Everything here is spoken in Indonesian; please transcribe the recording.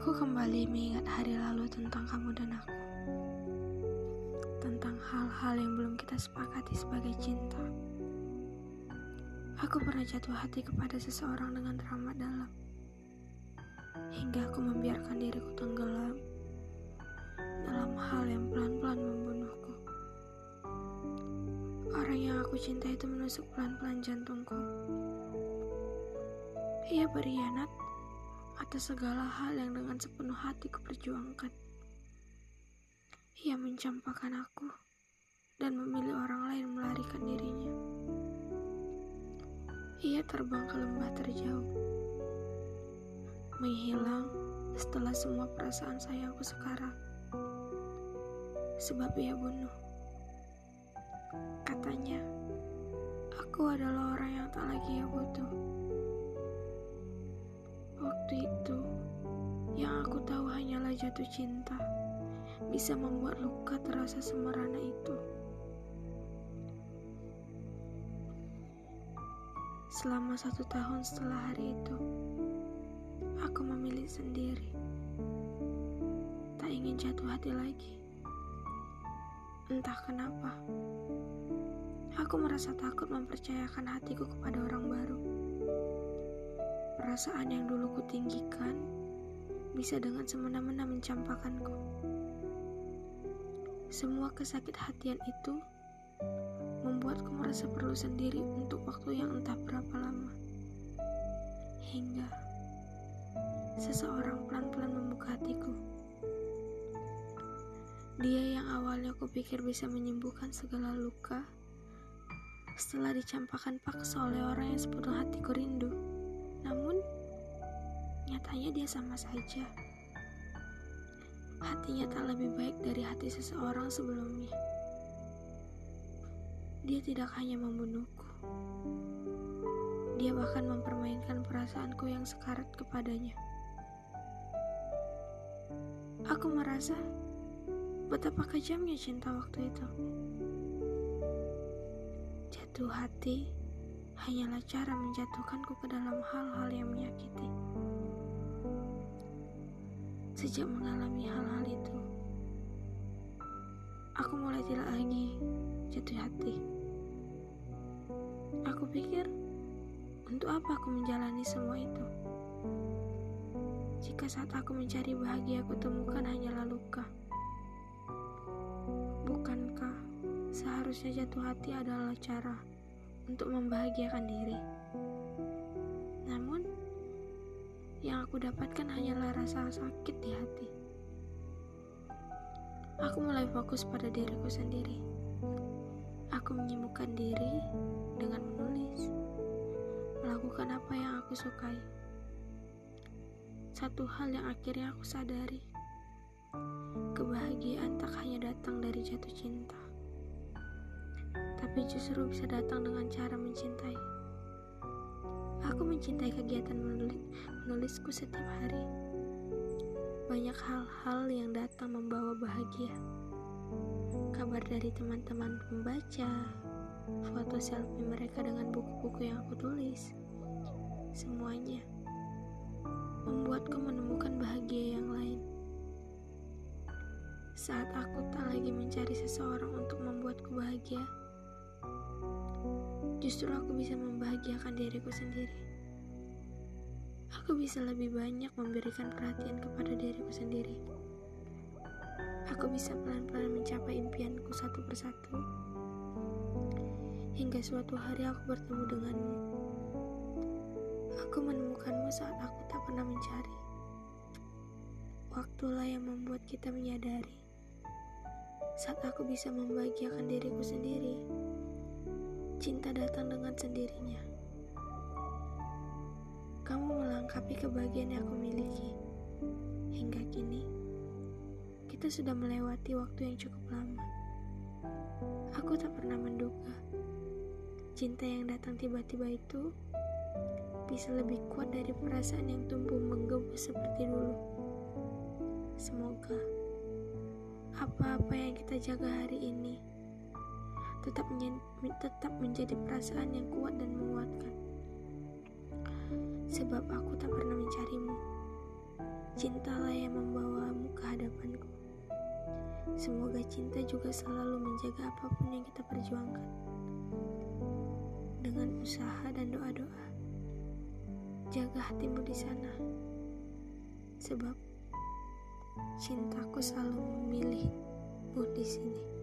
Aku kembali mengingat hari lalu tentang kamu dan aku. Tentang hal-hal yang belum kita sepakati sebagai cinta. Aku pernah jatuh hati kepada seseorang dengan teramat dalam. Hingga aku membiarkan diriku tenggelam dalam hal yang pelan-pelan membunuhku. Orang yang aku cinta itu menusuk pelan-pelan jantungku. Ia berkhianat atas segala hal yang dengan sepenuh hati kuperjuangkan. Ia mencampakkan aku dan memilih orang lain melarikan dirinya. Ia terbang ke lembah terjauh, menghilang setelah semua perasaan sayangku sekarang. Sebab ia bunuh. Katanya, aku adalah orang yang tak lagi ia butuh. Hanyalah jatuh cinta bisa membuat luka terasa semerana itu. Selama satu tahun setelah hari itu, aku memilih sendiri. Tak ingin jatuh hati lagi. Entah kenapa, aku merasa takut mempercayakan hatiku kepada orang baru. Perasaan yang dulu kutinggikan bisa dengan semena-mena mencampakkanku. Semua kesakit hatian itu membuatku merasa perlu sendiri untuk waktu yang entah berapa lama. Hingga seseorang pelan-pelan membuka hatiku. Dia yang awalnya kupikir bisa menyembuhkan segala luka, setelah dicampakkan paksa oleh orang yang sepenuh hatiku rindu. Nyatanya dia sama saja. Hatinya tak lebih baik dari hati seseorang sebelumnya. Dia tidak hanya membunuhku. Dia bahkan mempermainkan perasaanku yang sekarat kepadanya. Aku merasa betapa kejamnya cinta waktu itu. Jatuh hati hanyalah cara menjatuhkanku ke dalam hal-hal yang menyakiti. Sejak mengalami hal-hal itu, aku mulai tidak lagi jatuh hati. Aku pikir, untuk apa aku menjalani semua itu? Jika saat aku mencari bahagia aku temukan hanyalah luka. Bukankah seharusnya jatuh hati adalah cara untuk membahagiakan diri. Namun, yang aku dapatkan hanyalah rasa sakit di hati. Aku mulai fokus pada diriku sendiri. Aku menyibukkan diri dengan menulis, melakukan apa yang aku sukai. Satu hal yang akhirnya aku sadari, kebahagiaan tak hanya datang dari jatuh cinta tapi justru bisa datang dengan cara mencintai. Aku mencintai kegiatan menulis, menulisku setiap hari. Banyak hal-hal yang datang membawa bahagia. Kabar dari teman-teman pembaca, foto selfie mereka dengan buku-buku yang aku tulis. Semuanya membuatku menemukan bahagia yang lain. Saat aku tak lagi mencari seseorang untuk membuatku bahagia, justru aku bisa membahagiakan diriku sendiri. Aku bisa lebih banyak memberikan perhatian kepada diriku sendiri. Aku bisa pelan-pelan mencapai impianku satu persatu. Hingga suatu hari aku bertemu denganmu. Aku menemukanmu saat aku tak pernah mencari. Waktulah yang membuat kita menyadari saat aku bisa membahagiakan diriku sendiri cinta datang dengan sendirinya. Kamu melengkapi kebahagiaan yang aku miliki. Hingga kini, kita sudah melewati waktu yang cukup lama. Aku tak pernah menduga cinta yang datang tiba-tiba itu bisa lebih kuat dari perasaan yang tumbuh menggebu seperti dulu. Semoga apa-apa yang kita jaga hari ini tetap tetap menjadi perasaan yang kuat dan menguatkan. Sebab aku tak pernah mencarimu, cintalah yang membawamu ke hadapanku. Semoga cinta juga selalu menjaga apa pun yang kita perjuangkan. Dengan usaha dan doa-doa. Jaga hatimu di sana. Sebab cintaku selalu memilihmu di sini.